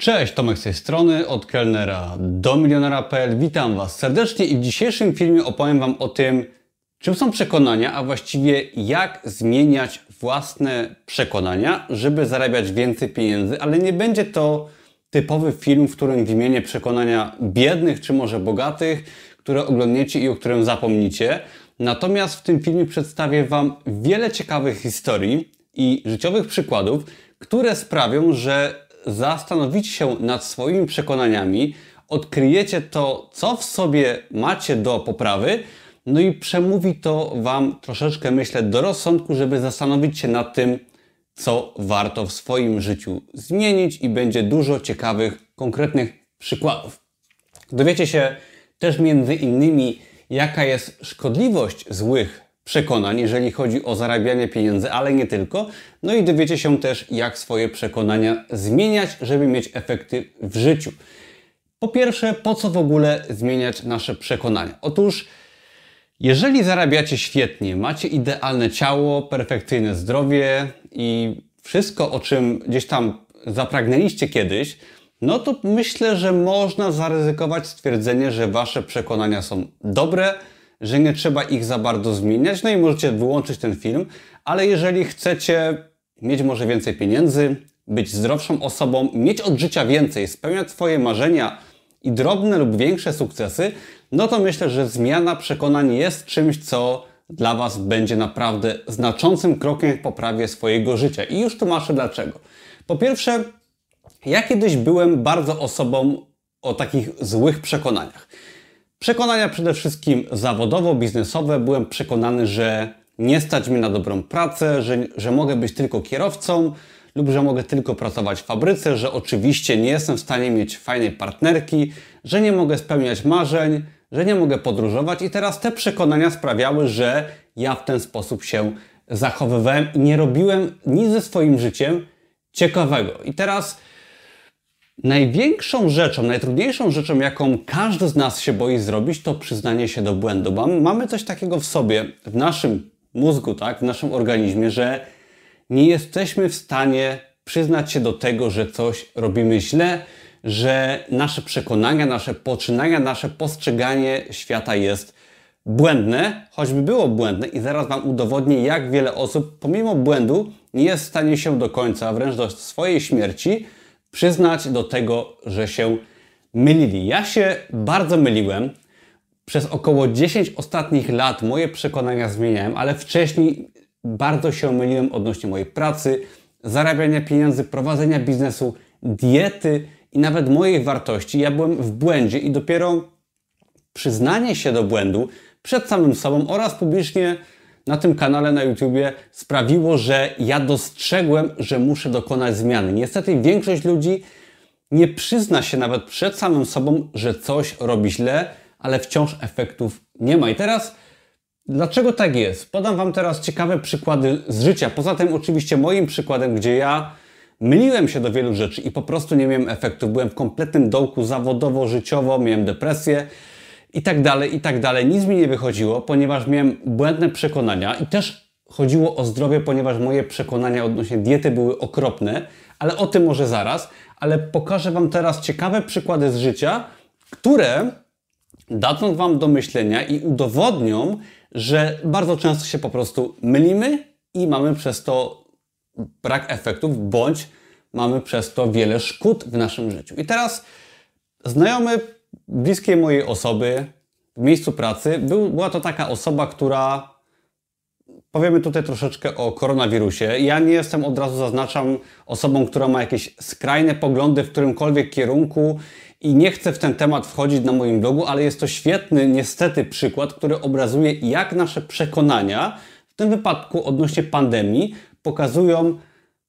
Cześć, Tomek z tej strony, od kelnera do milionera.pl. Witam Was serdecznie i w dzisiejszym filmie opowiem Wam o tym, czym są przekonania, a właściwie jak zmieniać własne przekonania, żeby zarabiać więcej pieniędzy, ale nie będzie to typowy film, w którym wymienię przekonania biednych czy może bogatych, które oglądniecie i o którym zapomnicie. Natomiast w tym filmie przedstawię Wam wiele ciekawych historii i życiowych przykładów, które sprawią, że zastanowicie się nad swoimi przekonaniami, odkryjecie to, co w sobie macie do poprawy, no i przemówi to Wam troszeczkę, myślę, do rozsądku, żeby zastanowić się nad tym, co warto w swoim życiu zmienić i będzie dużo ciekawych, konkretnych przykładów. Dowiecie się też między innymi, jaka jest szkodliwość złych przekonań, jeżeli chodzi o zarabianie pieniędzy, ale nie tylko. No i dowiecie się też, jak swoje przekonania zmieniać, żeby mieć efekty w życiu. Po pierwsze, po co w ogóle zmieniać nasze przekonania? Otóż, jeżeli zarabiacie świetnie, macie idealne ciało, perfekcyjne zdrowie i wszystko, o czym gdzieś tam zapragnęliście kiedyś, no to myślę, że można zaryzykować stwierdzenie, że wasze przekonania są dobre, że nie trzeba ich za bardzo zmieniać, no i możecie wyłączyć ten film, ale jeżeli chcecie mieć może więcej pieniędzy, być zdrowszą osobą, mieć od życia więcej, spełniać swoje marzenia i drobne lub większe sukcesy, no to myślę, że zmiana przekonań jest czymś, co dla Was będzie naprawdę znaczącym krokiem w poprawie swojego życia. I już tłumaczę dlaczego. Po pierwsze, ja kiedyś byłem bardzo osobą o takich złych przekonaniach. Przekonania przede wszystkim zawodowo-biznesowe. Byłem przekonany, że nie stać mi na dobrą pracę, że, że mogę być tylko kierowcą lub że mogę tylko pracować w fabryce, że oczywiście nie jestem w stanie mieć fajnej partnerki, że nie mogę spełniać marzeń, że nie mogę podróżować i teraz te przekonania sprawiały, że ja w ten sposób się zachowywałem i nie robiłem nic ze swoim życiem ciekawego. I teraz Największą rzeczą, najtrudniejszą rzeczą, jaką każdy z nas się boi zrobić, to przyznanie się do błędu. Mamy coś takiego w sobie, w naszym mózgu, tak, w naszym organizmie, że nie jesteśmy w stanie przyznać się do tego, że coś robimy źle, że nasze przekonania, nasze poczynania, nasze postrzeganie świata jest błędne, choćby było błędne i zaraz Wam udowodnię, jak wiele osób pomimo błędu nie jest w stanie się do końca, wręcz do swojej śmierci, przyznać do tego, że się mylili. Ja się bardzo myliłem. Przez około 10 ostatnich lat moje przekonania zmieniałem, ale wcześniej bardzo się myliłem odnośnie mojej pracy, zarabiania pieniędzy, prowadzenia biznesu, diety i nawet mojej wartości. Ja byłem w błędzie i dopiero przyznanie się do błędu przed samym sobą oraz publicznie na tym kanale na YouTubie sprawiło, że ja dostrzegłem, że muszę dokonać zmiany. Niestety większość ludzi nie przyzna się nawet przed samym sobą, że coś robi źle, ale wciąż efektów nie ma. I teraz dlaczego tak jest? Podam Wam teraz ciekawe przykłady z życia. Poza tym oczywiście moim przykładem, gdzie ja myliłem się do wielu rzeczy i po prostu nie miałem efektów. Byłem w kompletnym dołku zawodowo, życiowo, miałem depresję i tak dalej, i tak dalej. Nic mi nie wychodziło, ponieważ miałem błędne przekonania i też chodziło o zdrowie, ponieważ moje przekonania odnośnie diety były okropne, ale o tym może zaraz. Ale pokażę Wam teraz ciekawe przykłady z życia, które dadzą Wam do myślenia i udowodnią, że bardzo często się po prostu mylimy i mamy przez to brak efektów, bądź mamy przez to wiele szkód w naszym życiu. I teraz znajomy bliskiej mojej osoby w miejscu pracy był, była to taka osoba, która powiemy tutaj troszeczkę o koronawirusie. Ja nie jestem, od razu zaznaczam, osobą, która ma jakieś skrajne poglądy w którymkolwiek kierunku i nie chcę w ten temat wchodzić na moim blogu, ale jest to świetny, niestety, przykład, który obrazuje, jak nasze przekonania, w tym wypadku odnośnie pandemii, pokazują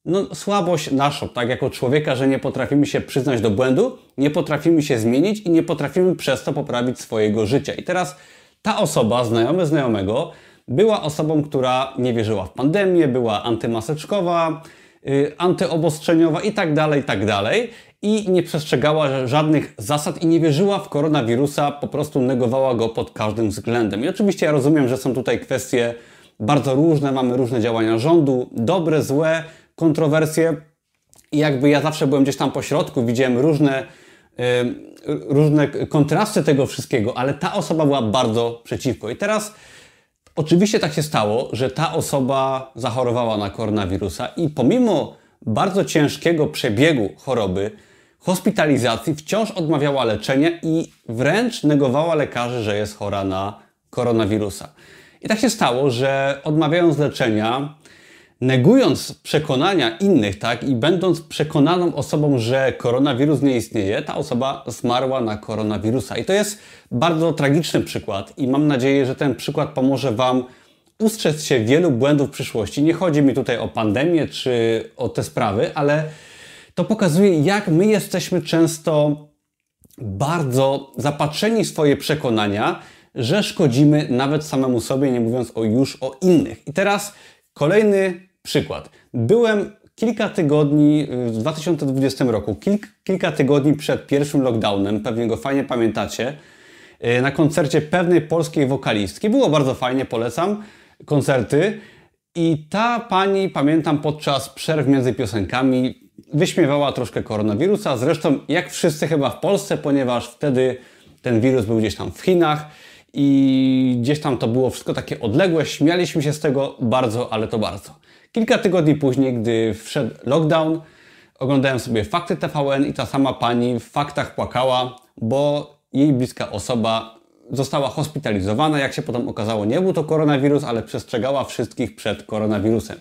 no, słabość naszą, tak, jako człowieka, że nie potrafimy się przyznać do błędu, nie potrafimy się zmienić i nie potrafimy przez to poprawić swojego życia. I teraz ta osoba, znajomy znajomego, była osobą, która nie wierzyła w pandemię, była antymaseczkowa, yy, antyobostrzeniowa i tak dalej, i tak dalej. I nie przestrzegała żadnych zasad i nie wierzyła w koronawirusa, po prostu negowała go pod każdym względem. I oczywiście ja rozumiem, że są tutaj kwestie bardzo różne, mamy różne działania rządu, dobre, złe, kontrowersje. I jakby ja zawsze byłem gdzieś tam po środku, widziałem różne, różne kontrasty tego wszystkiego, ale ta osoba była bardzo przeciwko. I teraz oczywiście tak się stało, że ta osoba zachorowała na koronawirusa i pomimo bardzo ciężkiego przebiegu choroby, hospitalizacji, wciąż odmawiała leczenia i wręcz negowała lekarzy, że jest chora na koronawirusa. I tak się stało, że odmawiając leczenia, negując przekonania innych, tak, i będąc przekonaną osobą, że koronawirus nie istnieje, ta osoba zmarła na koronawirusa. I to jest bardzo tragiczny przykład i mam nadzieję, że ten przykład pomoże Wam ustrzec się wielu błędów w przyszłości. Nie chodzi mi tutaj o pandemię czy o te sprawy, ale to pokazuje, jak my jesteśmy często bardzo zapatrzeni w swoje przekonania, że szkodzimy nawet samemu sobie, nie mówiąc o już o innych. I teraz kolejny przykład. Byłem kilka tygodni w 2020 roku, kilk, kilka tygodni przed pierwszym lockdownem, pewnie go fajnie pamiętacie, y, na koncercie pewnej polskiej wokalistki. Było bardzo fajnie, polecam koncerty. I ta pani, pamiętam, podczas przerw między piosenkami wyśmiewała troszkę koronawirusa. Zresztą, jak wszyscy chyba w Polsce, ponieważ wtedy ten wirus był gdzieś tam w Chinach i gdzieś tam to było wszystko takie odległe. Śmialiśmy się z tego bardzo, ale to bardzo. Kilka tygodni później, gdy wszedł lockdown, oglądałem sobie fakty TVN i ta sama pani w faktach płakała, bo jej bliska osoba została hospitalizowana. Jak się potem okazało, nie był to koronawirus, ale przestrzegała wszystkich przed koronawirusem.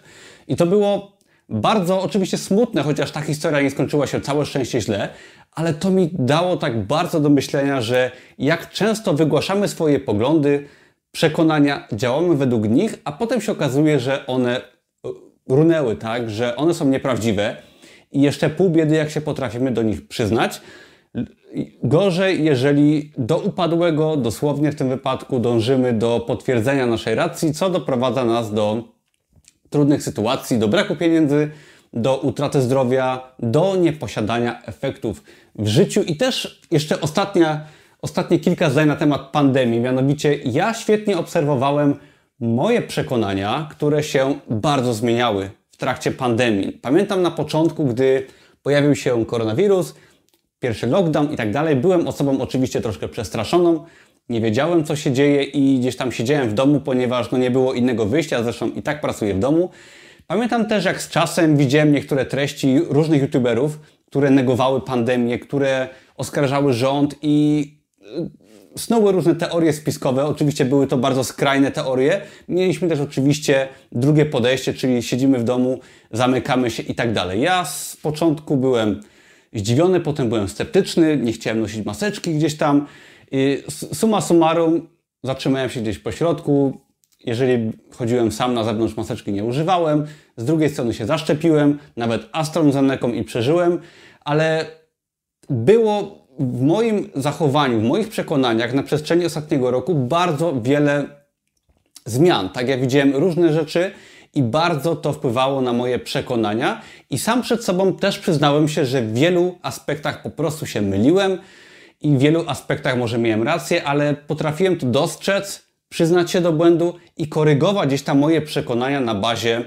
I to było bardzo oczywiście smutne, chociaż ta historia nie skończyła się całe szczęście źle, ale to mi dało tak bardzo do myślenia, że jak często wygłaszamy swoje poglądy, przekonania, działamy według nich, a potem się okazuje, że one runęły, tak, że one są nieprawdziwe i jeszcze pół biedy, jak się potrafimy do nich przyznać. Gorzej, jeżeli do upadłego, dosłownie w tym wypadku, dążymy do potwierdzenia naszej racji, co doprowadza nas do trudnych sytuacji, do braku pieniędzy, do utraty zdrowia, do nieposiadania efektów w życiu. I też jeszcze ostatnia, ostatnie kilka zdań na temat pandemii. Mianowicie, ja świetnie obserwowałem moje przekonania, które się bardzo zmieniały w trakcie pandemii. Pamiętam na początku, gdy pojawił się koronawirus, pierwszy lockdown i tak dalej, byłem osobą oczywiście troszkę przestraszoną. Nie wiedziałem, co się dzieje i gdzieś tam siedziałem w domu, ponieważ no, nie było innego wyjścia, zresztą i tak pracuję w domu. Pamiętam też, jak z czasem widziałem niektóre treści różnych youtuberów, które negowały pandemię, które oskarżały rząd i snuły różne teorie spiskowe. Oczywiście były to bardzo skrajne teorie. Mieliśmy też oczywiście drugie podejście, czyli siedzimy w domu, zamykamy się i tak dalej. Ja z początku byłem zdziwiony, potem byłem sceptyczny, nie chciałem nosić maseczki gdzieś tam. Suma summarum, zatrzymałem się gdzieś po środku. Jeżeli chodziłem sam na zewnątrz, maseczki nie używałem. Z drugiej strony się zaszczepiłem, nawet AstraZeneką i przeżyłem, ale było w moim zachowaniu, w moich przekonaniach na przestrzeni ostatniego roku bardzo wiele zmian. Tak, ja widziałem różne rzeczy i bardzo to wpływało na moje przekonania i sam przed sobą też przyznałem się, że w wielu aspektach po prostu się myliłem i w wielu aspektach może miałem rację, ale potrafiłem to dostrzec, przyznać się do błędu i korygować gdzieś tam moje przekonania na bazie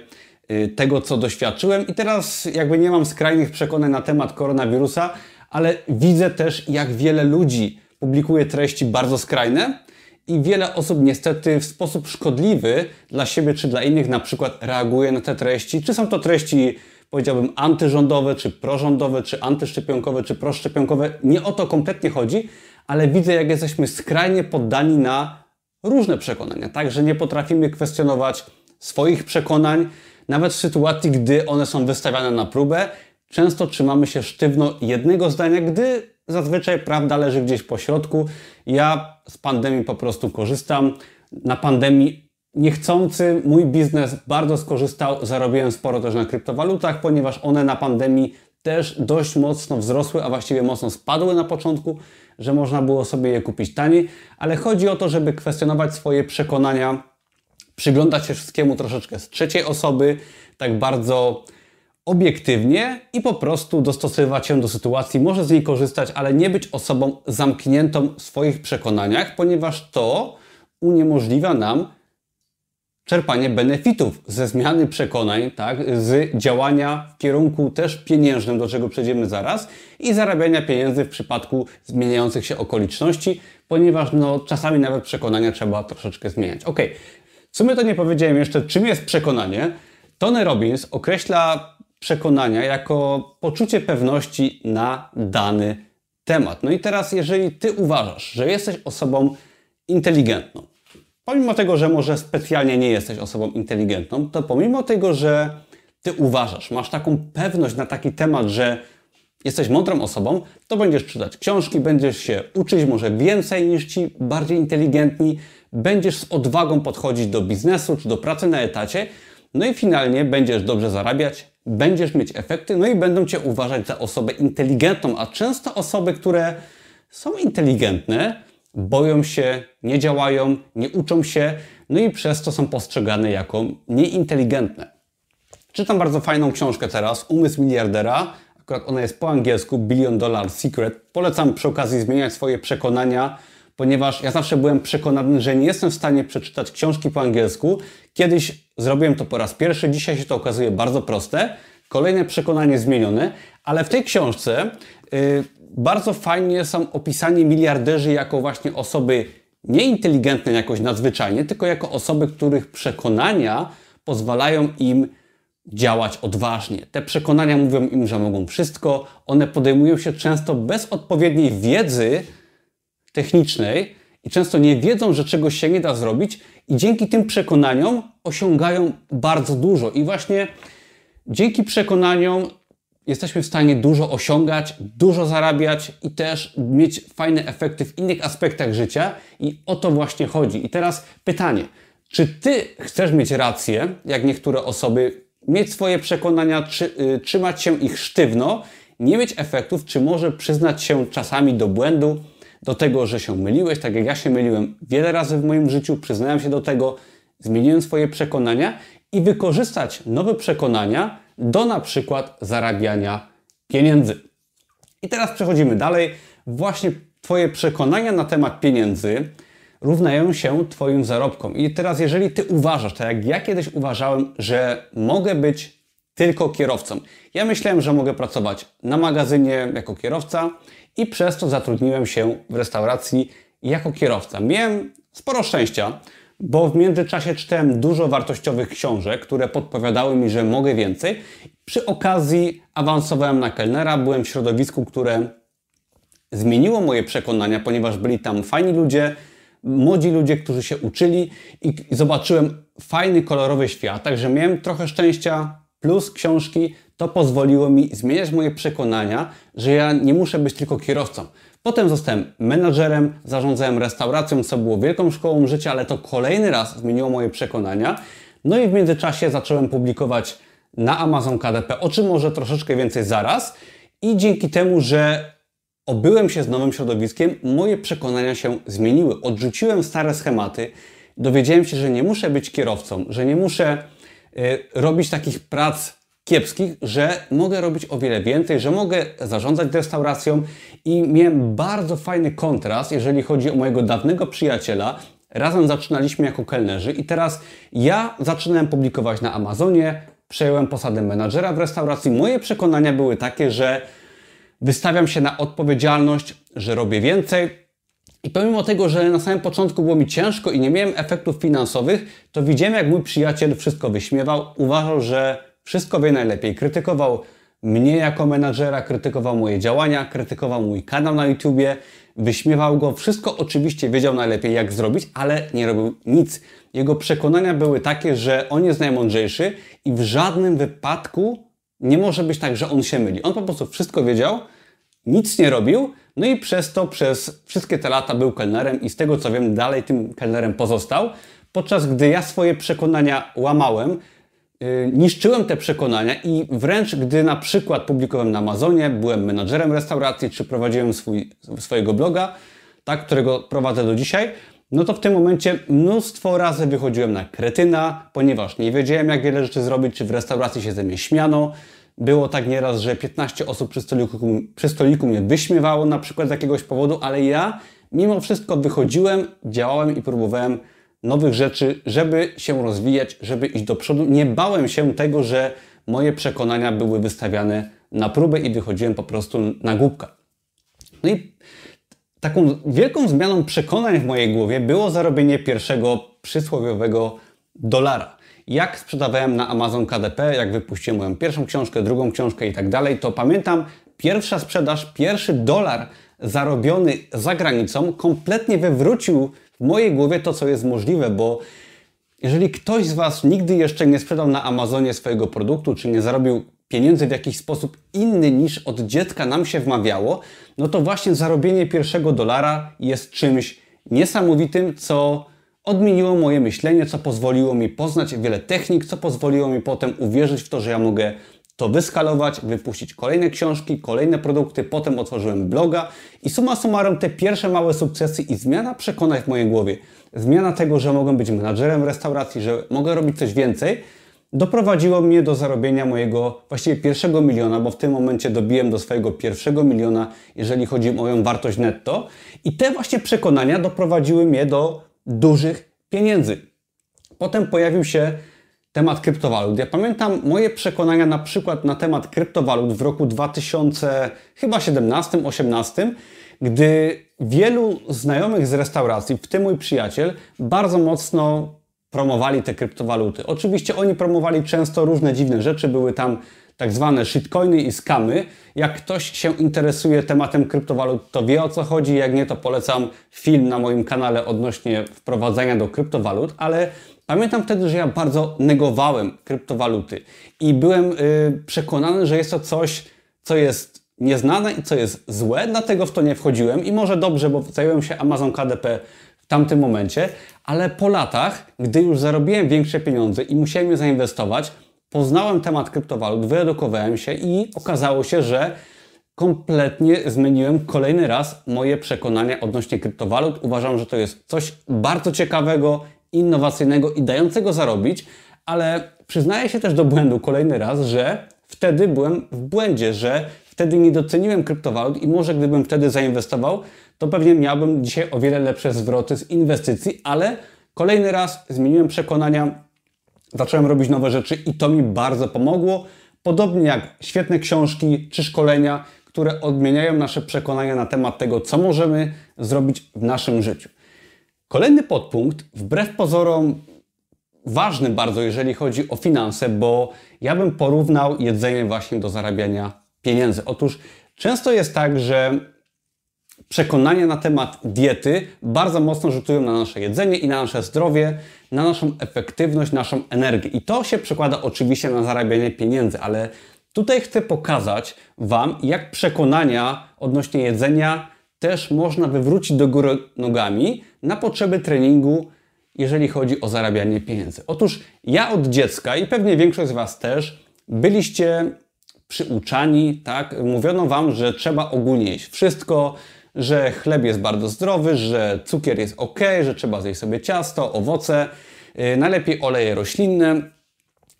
y, tego, co doświadczyłem. I teraz jakby nie mam skrajnych przekonań na temat koronawirusa, ale widzę też, jak wiele ludzi publikuje treści bardzo skrajne i wiele osób niestety w sposób szkodliwy dla siebie czy dla innych na przykład reaguje na te treści. Czy są to treści powiedziałbym antyrządowe, czy prorządowe, czy antyszczepionkowe, czy proszczepionkowe. Nie o to kompletnie chodzi, ale widzę, jak jesteśmy skrajnie poddani na różne przekonania, tak, że nie potrafimy kwestionować swoich przekonań, nawet w sytuacji, gdy one są wystawiane na próbę. Często trzymamy się sztywno jednego zdania, gdy zazwyczaj prawda leży gdzieś po środku. Ja z pandemii po prostu korzystam. Na pandemii niechcący mój biznes bardzo skorzystał. Zarobiłem sporo też na kryptowalutach, ponieważ one na pandemii też dość mocno wzrosły, a właściwie mocno spadły na początku, że można było sobie je kupić taniej, ale chodzi o to, żeby kwestionować swoje przekonania, przyglądać się wszystkiemu troszeczkę z trzeciej osoby, tak bardzo obiektywnie i po prostu dostosowywać się do sytuacji, może z niej korzystać, ale nie być osobą zamkniętą w swoich przekonaniach, ponieważ to uniemożliwia nam czerpanie benefitów ze zmiany przekonań, tak, z działania w kierunku też pieniężnym, do czego przejdziemy zaraz, i zarabiania pieniędzy w przypadku zmieniających się okoliczności, ponieważ no, czasami nawet przekonania trzeba troszeczkę zmieniać. Ok, w sumie to nie powiedziałem jeszcze, czym jest przekonanie. Tony Robbins określa przekonania jako poczucie pewności na dany temat. No i teraz, jeżeli Ty uważasz, że jesteś osobą inteligentną, pomimo tego, że może specjalnie nie jesteś osobą inteligentną, to pomimo tego, że Ty uważasz, masz taką pewność na taki temat, że jesteś mądrą osobą, to będziesz czytać książki, będziesz się uczyć może więcej niż ci bardziej inteligentni, będziesz z odwagą podchodzić do biznesu czy do pracy na etacie, no i finalnie będziesz dobrze zarabiać, będziesz mieć efekty, no i będą Cię uważać za osobę inteligentną, a często osoby, które są inteligentne, boją się, nie działają, nie uczą się, no i przez to są postrzegane jako nieinteligentne. Czytam bardzo fajną książkę teraz, Umysł miliardera. Akurat ona jest po angielsku, Billion Dollar Secret. Polecam przy okazji zmieniać swoje przekonania, ponieważ ja zawsze byłem przekonany, że nie jestem w stanie przeczytać książki po angielsku. Kiedyś zrobiłem to po raz pierwszy, dzisiaj się to okazuje bardzo proste. Kolejne przekonanie zmienione, ale w tej książce yy, bardzo fajnie są opisani miliarderzy jako właśnie osoby nieinteligentne jakoś nadzwyczajnie, tylko jako osoby, których przekonania pozwalają im działać odważnie. Te przekonania mówią im, że mogą wszystko, one podejmują się często bez odpowiedniej wiedzy technicznej i często nie wiedzą, że czegoś się nie da zrobić i dzięki tym przekonaniom osiągają bardzo dużo. I właśnie dzięki przekonaniom jesteśmy w stanie dużo osiągać, dużo zarabiać i też mieć fajne efekty w innych aspektach życia i o to właśnie chodzi. I teraz pytanie, czy ty chcesz mieć rację, jak niektóre osoby, mieć swoje przekonania, czy, y, trzymać się ich sztywno, nie mieć efektów, czy może przyznać się czasami do błędu, do tego, że się myliłeś, tak jak ja się myliłem wiele razy w moim życiu, przyznałem się do tego, zmieniłem swoje przekonania i wykorzystać nowe przekonania do na przykład zarabiania pieniędzy. I teraz przechodzimy dalej. Właśnie Twoje przekonania na temat pieniędzy równają się Twoim zarobkom. I teraz, jeżeli Ty uważasz, tak jak ja kiedyś uważałem, że mogę być tylko kierowcą. Ja myślałem, że mogę pracować na magazynie jako kierowca i przez to zatrudniłem się w restauracji jako kierowca. Miałem sporo szczęścia, bo w międzyczasie czytałem dużo wartościowych książek, które podpowiadały mi, że mogę więcej. Przy okazji awansowałem na kelnera, byłem w środowisku, które zmieniło moje przekonania, ponieważ byli tam fajni ludzie, młodzi ludzie, którzy się uczyli i zobaczyłem fajny, kolorowy świat, także miałem trochę szczęścia, plus książki, to pozwoliło mi zmieniać moje przekonania, że ja nie muszę być tylko kierowcą. Potem zostałem menadżerem, zarządzałem restauracją, co było wielką szkołą życia, ale to kolejny raz zmieniło moje przekonania. No i w międzyczasie zacząłem publikować na Amazon KDP, o czym może troszeczkę więcej zaraz. I dzięki temu, że obyłem się z nowym środowiskiem, moje przekonania się zmieniły. Odrzuciłem stare schematy, dowiedziałem się, że nie muszę być kierowcą, że nie muszę robić takich prac kiepskich, że mogę robić o wiele więcej, że mogę zarządzać restauracją i miałem bardzo fajny kontrast, jeżeli chodzi o mojego dawnego przyjaciela. Razem zaczynaliśmy jako kelnerzy i teraz ja zaczynałem publikować na Amazonie, przejąłem posadę menadżera w restauracji. Moje przekonania były takie, że wystawiam się na odpowiedzialność, że robię więcej. I pomimo tego, że na samym początku było mi ciężko i nie miałem efektów finansowych, to widziałem, jak mój przyjaciel wszystko wyśmiewał. Uważał, że wszystko wie najlepiej. Krytykował mnie jako menadżera, krytykował moje działania, krytykował mój kanał na YouTubie, wyśmiewał go. Wszystko oczywiście wiedział najlepiej, jak zrobić, ale nie robił nic. Jego przekonania były takie, że on jest najmądrzejszy i w żadnym wypadku nie może być tak, że on się myli. On po prostu wszystko wiedział, nic nie robił, no i przez to przez wszystkie te lata był kelnerem i z tego co wiem, dalej tym kelnerem pozostał. Podczas gdy ja swoje przekonania łamałem, Y, niszczyłem te przekonania i wręcz gdy na przykład publikowałem na Amazonie, byłem menadżerem restauracji, czy prowadziłem swój, swojego bloga, tak, którego prowadzę do dzisiaj, no to w tym momencie mnóstwo razy wychodziłem na kretyna, ponieważ nie wiedziałem jak wiele rzeczy zrobić, czy w restauracji się ze mnie śmiano. Było tak nieraz, że 15 osób przy stoliku, przy stoliku mnie wyśmiewało na przykład z jakiegoś powodu, ale ja mimo wszystko wychodziłem, działałem i próbowałem nowych rzeczy, żeby się rozwijać, żeby iść do przodu. Nie bałem się tego, że moje przekonania były wystawiane na próbę i wychodziłem po prostu na głupka. No i taką wielką zmianą przekonań w mojej głowie było zarobienie pierwszego przysłowiowego dolara. Jak sprzedawałem na Amazon KDP, jak wypuściłem moją pierwszą książkę, drugą książkę i tak dalej, to pamiętam pierwsza sprzedaż, pierwszy dolar zarobiony za granicą kompletnie wywrócił w mojej głowie to, co jest możliwe, bo jeżeli ktoś z Was nigdy jeszcze nie sprzedał na Amazonie swojego produktu, czy nie zarobił pieniędzy w jakiś sposób inny niż od dziecka nam się wmawiało, no to właśnie zarobienie pierwszego dolara jest czymś niesamowitym, co odmieniło moje myślenie, co pozwoliło mi poznać wiele technik, co pozwoliło mi potem uwierzyć w to, że ja mogę to wyskalować, wypuścić kolejne książki, kolejne produkty, potem otworzyłem bloga i suma summarum te pierwsze małe sukcesy i zmiana przekonań w mojej głowie, zmiana tego, że mogę być menadżerem restauracji, że mogę robić coś więcej, doprowadziło mnie do zarobienia mojego właściwie pierwszego miliona, bo w tym momencie dobiłem do swojego pierwszego miliona, jeżeli chodzi o moją wartość netto. I te właśnie przekonania doprowadziły mnie do dużych pieniędzy. Potem pojawił się temat kryptowalut. Ja pamiętam moje przekonania na przykład na temat kryptowalut w roku 2017-18, gdy wielu znajomych z restauracji, w tym mój przyjaciel, bardzo mocno promowali te kryptowaluty. Oczywiście oni promowali często różne dziwne rzeczy, były tam tak zwane shitcoiny i skamy. Jak ktoś się interesuje tematem kryptowalut, to wie o co chodzi. Jak nie, to polecam film na moim kanale odnośnie wprowadzania do kryptowalut, ale pamiętam wtedy, że ja bardzo negowałem kryptowaluty i byłem yy, przekonany, że jest to coś, co jest nieznane i co jest złe, dlatego w to nie wchodziłem i może dobrze, bo zająłem się Amazon KDP w tamtym momencie, ale po latach, gdy już zarobiłem większe pieniądze i musiałem je zainwestować, poznałem temat kryptowalut, wyedukowałem się i okazało się, że kompletnie zmieniłem kolejny raz moje przekonania odnośnie kryptowalut. Uważam, że to jest coś bardzo ciekawego, innowacyjnego i dającego zarobić, ale przyznaję się też do błędu kolejny raz, że wtedy byłem w błędzie, że wtedy nie doceniłem kryptowalut i może gdybym wtedy zainwestował, to pewnie miałbym dzisiaj o wiele lepsze zwroty z inwestycji, ale kolejny raz zmieniłem przekonania, zacząłem robić nowe rzeczy i to mi bardzo pomogło. Podobnie jak świetne książki czy szkolenia, które odmieniają nasze przekonania na temat tego, co możemy zrobić w naszym życiu. Kolejny podpunkt, wbrew pozorom ważny bardzo, jeżeli chodzi o finanse, bo ja bym porównał jedzenie właśnie do zarabiania pieniędzy. Otóż często jest tak, że przekonania na temat diety bardzo mocno rzutują na nasze jedzenie i na nasze zdrowie, na naszą efektywność, naszą energię. I to się przekłada oczywiście na zarabianie pieniędzy, ale tutaj chcę pokazać Wam, jak przekonania odnośnie jedzenia też można wywrócić do góry nogami na potrzeby treningu, jeżeli chodzi o zarabianie pieniędzy. Otóż ja od dziecka i pewnie większość z Was też byliście przyuczani, tak? Mówiono Wam, że trzeba ogólnie jeść wszystko, że chleb jest bardzo zdrowy, że cukier jest ok, że trzeba zjeść sobie ciasto, owoce, yy, najlepiej oleje roślinne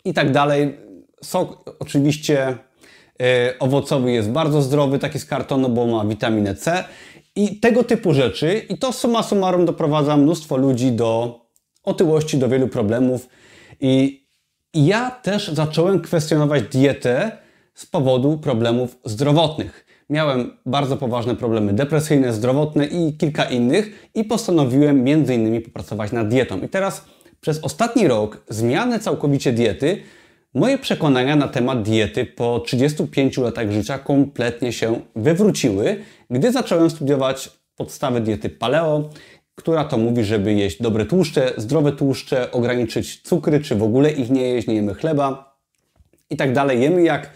i tak dalej. Sok oczywiście yy, owocowy jest bardzo zdrowy, taki z kartonu, bo ma witaminę C i tego typu rzeczy. I to summa summarum doprowadza mnóstwo ludzi do otyłości, do wielu problemów. I ja też zacząłem kwestionować dietę z powodu problemów zdrowotnych. Miałem bardzo poważne problemy depresyjne, zdrowotne i kilka innych i postanowiłem między innymi popracować nad dietą. I teraz przez ostatni rok zmiany całkowicie diety, moje przekonania na temat diety po 35 latach życia kompletnie się wywróciły, gdy zacząłem studiować podstawy diety paleo, która to mówi, żeby jeść dobre tłuszcze, zdrowe tłuszcze, ograniczyć cukry, czy w ogóle ich nie jeść, nie jemy chleba i tak dalej. Jemy jak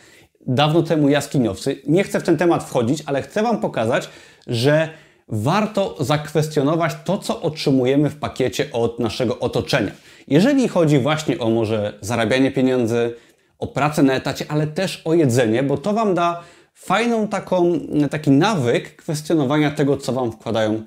dawno temu jaskiniowcy. Nie chcę w ten temat wchodzić, ale chcę Wam pokazać, że warto zakwestionować to, co otrzymujemy w pakiecie od naszego otoczenia. Jeżeli chodzi właśnie o może zarabianie pieniędzy, o pracę na etacie, ale też o jedzenie, bo to Wam da fajną taką, taki nawyk kwestionowania tego, co Wam wkładają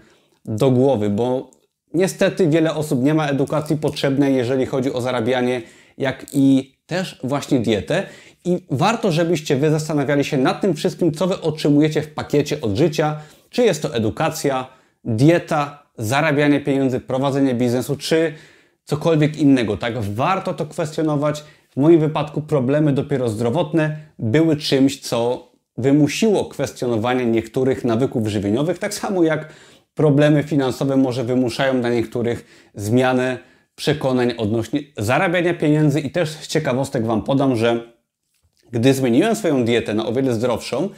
do głowy, bo niestety wiele osób nie ma edukacji potrzebnej, jeżeli chodzi o zarabianie, jak i też właśnie dietę. I warto, żebyście Wy zastanawiali się nad tym wszystkim, co Wy otrzymujecie w pakiecie od życia, czy jest to edukacja, dieta, zarabianie pieniędzy, prowadzenie biznesu, czy cokolwiek innego, tak? Warto to kwestionować. W moim wypadku problemy dopiero zdrowotne były czymś, co wymusiło kwestionowanie niektórych nawyków żywieniowych, tak samo jak problemy finansowe może wymuszają dla niektórych zmianę przekonań odnośnie zarabiania pieniędzy i też z ciekawostek Wam podam, że gdy zmieniłem swoją dietę na o wiele zdrowszą,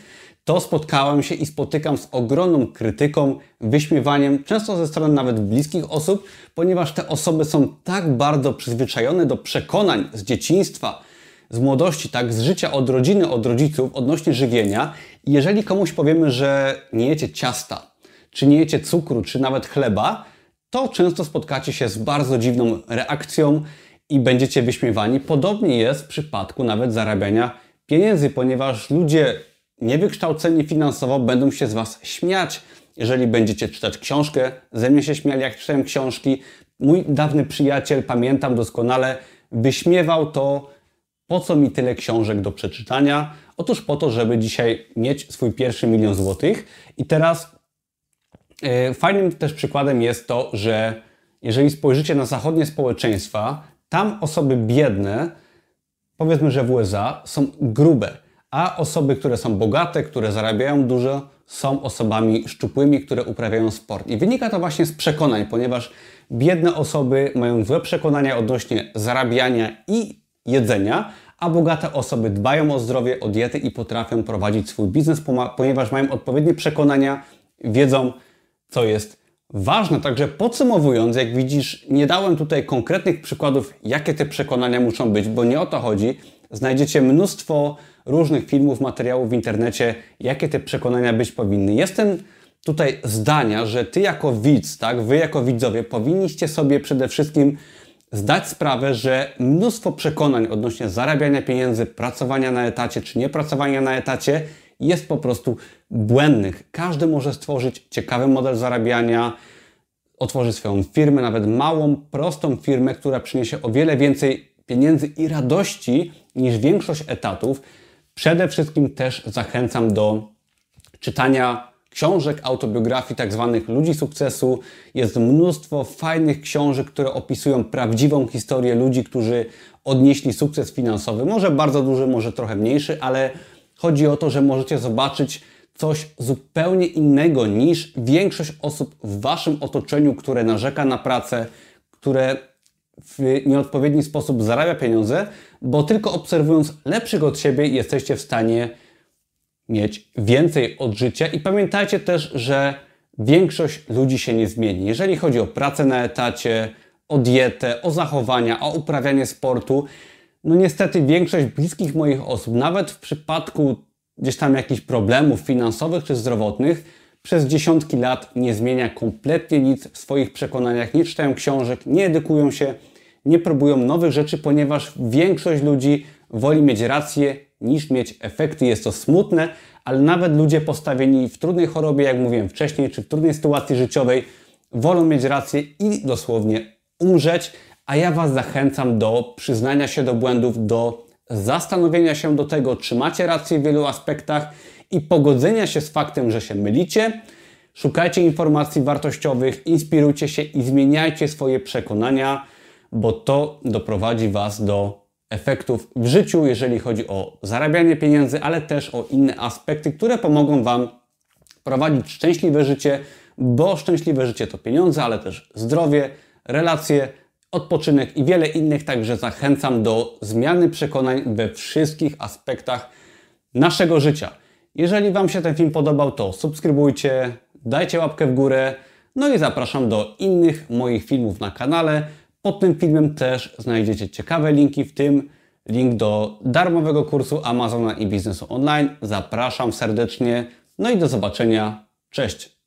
to spotkałem się i spotykam z ogromną krytyką, wyśmiewaniem, często ze strony nawet bliskich osób, ponieważ te osoby są tak bardzo przyzwyczajone do przekonań z dzieciństwa, z młodości, tak, z życia od rodziny, od rodziców odnośnie żywienia. Jeżeli komuś powiemy, że nie jecie ciasta, czy nie jecie cukru, czy nawet chleba, to często spotkacie się z bardzo dziwną reakcją i będziecie wyśmiewani. Podobnie jest w przypadku nawet zarabiania pieniędzy, ponieważ ludzie niewykształceni finansowo będą się z Was śmiać, jeżeli będziecie czytać książkę. Ze mnie się śmiali, jak czytałem książki. Mój dawny przyjaciel, pamiętam doskonale, wyśmiewał to, po co mi tyle książek do przeczytania. Otóż po to, żeby dzisiaj mieć swój pierwszy milion złotych. I teraz yy, fajnym też przykładem jest to, że jeżeli spojrzycie na zachodnie społeczeństwa, tam osoby biedne, powiedzmy, że w USA, są grube a osoby, które są bogate, które zarabiają dużo, są osobami szczupłymi, które uprawiają sport. I wynika to właśnie z przekonań, ponieważ biedne osoby mają złe przekonania odnośnie zarabiania i jedzenia, a bogate osoby dbają o zdrowie, o dietę i potrafią prowadzić swój biznes, ponieważ mają odpowiednie przekonania, wiedzą, co jest ważne. Także podsumowując, jak widzisz, nie dałem tutaj konkretnych przykładów, jakie te przekonania muszą być, bo nie o to chodzi. Znajdziecie mnóstwo różnych filmów, materiałów w internecie, jakie te przekonania być powinny. Jestem tutaj zdania, że ty jako widz, tak, wy jako widzowie powinniście sobie przede wszystkim zdać sprawę, że mnóstwo przekonań odnośnie zarabiania pieniędzy, pracowania na etacie czy niepracowania na etacie jest po prostu błędnych. Każdy może stworzyć ciekawy model zarabiania, otworzyć swoją firmę, nawet małą, prostą firmę, która przyniesie o wiele więcej pieniędzy i radości niż większość etatów. Przede wszystkim też zachęcam do czytania książek, autobiografii tak zwanych ludzi sukcesu. Jest mnóstwo fajnych książek, które opisują prawdziwą historię ludzi, którzy odnieśli sukces finansowy. Może bardzo duży, może trochę mniejszy, ale chodzi o to, że możecie zobaczyć coś zupełnie innego niż większość osób w waszym otoczeniu, które narzeka na pracę, które w nieodpowiedni sposób zarabia pieniądze, bo tylko obserwując lepszych od siebie jesteście w stanie mieć więcej od życia. I pamiętajcie też, że większość ludzi się nie zmieni. Jeżeli chodzi o pracę na etacie, o dietę, o zachowania, o uprawianie sportu, no niestety większość bliskich moich osób, nawet w przypadku gdzieś tam jakichś problemów finansowych czy zdrowotnych, przez dziesiątki lat nie zmienia kompletnie nic w swoich przekonaniach, nie czytają książek, nie edukują się, nie próbują nowych rzeczy, ponieważ większość ludzi woli mieć rację niż mieć efekty. Jest to smutne, ale nawet ludzie postawieni w trudnej chorobie, jak mówiłem wcześniej, czy w trudnej sytuacji życiowej, wolą mieć rację i dosłownie umrzeć. A ja Was zachęcam do przyznania się do błędów, do zastanowienia się do tego, czy macie rację w wielu aspektach i pogodzenia się z faktem, że się mylicie. Szukajcie informacji wartościowych, inspirujcie się i zmieniajcie swoje przekonania bo to doprowadzi Was do efektów w życiu, jeżeli chodzi o zarabianie pieniędzy, ale też o inne aspekty, które pomogą Wam prowadzić szczęśliwe życie, bo szczęśliwe życie to pieniądze, ale też zdrowie, relacje, odpoczynek i wiele innych. Także zachęcam do zmiany przekonań we wszystkich aspektach naszego życia. Jeżeli Wam się ten film podobał, to subskrybujcie, dajcie łapkę w górę. No i zapraszam do innych moich filmów na kanale. Pod tym filmem też znajdziecie ciekawe linki, w tym link do darmowego kursu Amazona i biznesu online. Zapraszam serdecznie. No i do zobaczenia. Cześć!